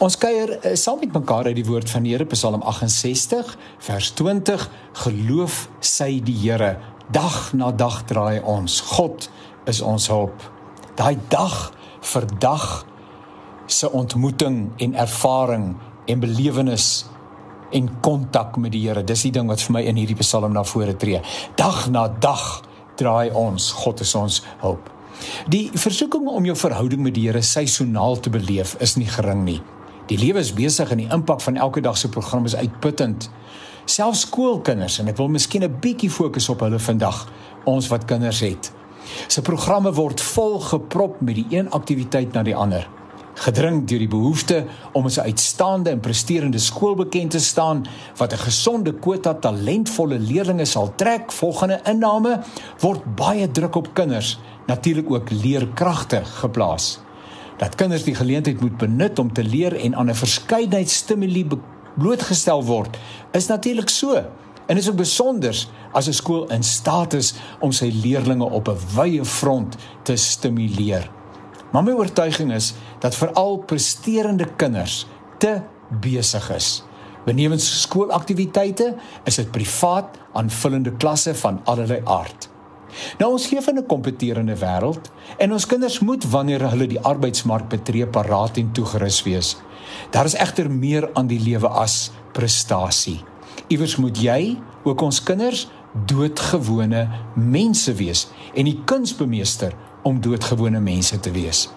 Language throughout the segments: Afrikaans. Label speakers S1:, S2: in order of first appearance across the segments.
S1: Ons kuier uh, saam met mekaar uit die woord van die Here Psalm 68 vers 20 Geloof sy die Here. Dag na dag draai ons. God is ons hulp. Daai dag vir dag se ontmoeting en ervaring en belewenis en kontak met die Here. Dis die ding wat vir my in hierdie Psalm na vore tree. Dag na dag draai ons. God is ons hulp. Die versoeking om jou verhouding met die Here seisoonaal te beleef is nie gering nie. Die lewe is besig en die impak van elke dag se program is uitputtend. Selfs skoolkinders en ek wil miskien 'n bietjie fokus op hulle vandag, ons wat kinders het. Se programme word vol geprop met die een aktiwiteit na die ander. Gedring deur die behoefte om as 'n uitstaande en presterende skool bekend te staan wat 'n gesonde kwota talentvolle leerders sal trek volgende inname, word baie druk op kinders, natuurlik ook leerkragte geplaas dat kinders die geleentheid moet benut om te leer en aan 'n verskeidenheid stimuli blootgestel word, is natuurlik so. En is ook besonder as 'n skool in staat is om sy leerders op 'n wye front te stimuleer. Maar my oortuiging is dat veral presterende kinders te besig is. Benewens skoolaktiwiteite is dit privaat aanvullende klasse van allerlei aard. Nou ons leef in 'n kompeterende wêreld en ons kinders moet wanneer hulle die arbeidsmark betree paraat en toegerus wees. Daar is egter meer aan die lewe as prestasie. Iewers moet jy, ook ons kinders, doodgewone mense wees en die kuns bemeester om doodgewone mense te wees.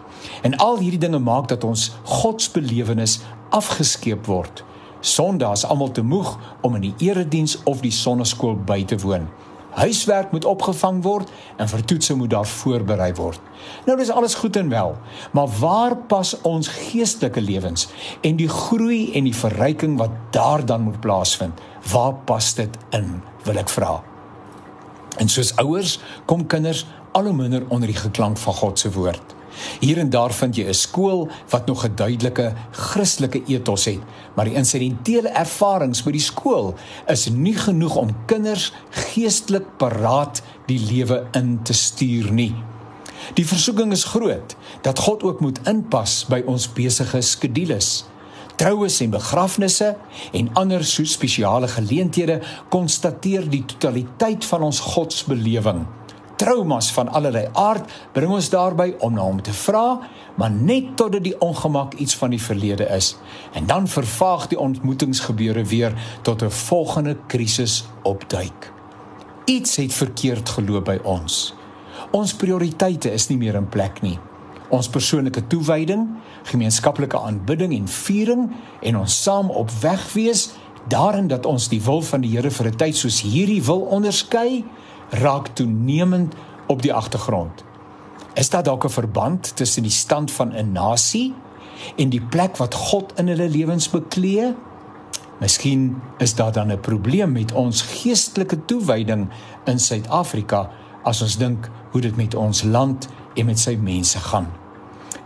S1: En al hierdie dinge maak dat ons godsbelewenis afgeskeep word. Sondae is almal te moeg om in die erediens of die sonneskool by te woon. Huiswerk moet opgevang word en vir toetse moet daar voorberei word. Nou dis alles goed en wel, maar waar pas ons geestelike lewens en die groei en die verryking wat daar dan moet plaasvind? Waar pas dit in? Wil ek vra. En soos ouers kom kinders al hoe minder onder die geklank van God se woord. Hier en daar vind jy 'n skool wat nog 'n duidelike Christelike ethos het, maar die insidentele ervarings by die skool is nie genoeg om kinders geestelik paraat die lewe in te stuur nie. Die versoeking is groot dat God ook moet inpas by ons besige skedules. Troues en begrafnisse en ander so spesiale geleenthede konstateer die totaliteit van ons godsbelewing traumas van allerlei aard bring ons daarby om na hom te vra, maar net totdat die ongemak iets van die verlede is. En dan vervaag die ontmoetingsgebeure weer tot 'n volgende krisis opduik. Iets het verkeerd geloop by ons. Ons prioriteite is nie meer in plek nie. Ons persoonlike toewyding, gemeenskaplike aanbidding en viering en ons saam op weg wees daarin dat ons die wil van die Here vir 'n tyd soos hierdie wil onderskei raak toenemend op die agtergrond. Is daar dalk 'n verband tussen die stand van 'n nasie en die plek wat God in hulle lewens beklee? Miskien is daar dan 'n probleem met ons geestelike toewyding in Suid-Afrika as ons dink hoe dit met ons land en met sy mense gaan.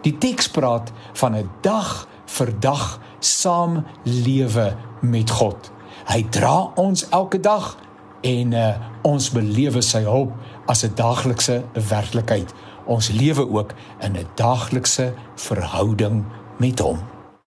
S1: Die teks praat van 'n dag vir dag saam lewe met God. Hy dra ons elke dag en uh, ons belewe sy hulp as 'n daaglikse werklikheid. Ons lewe ook in 'n daaglikse verhouding met hom.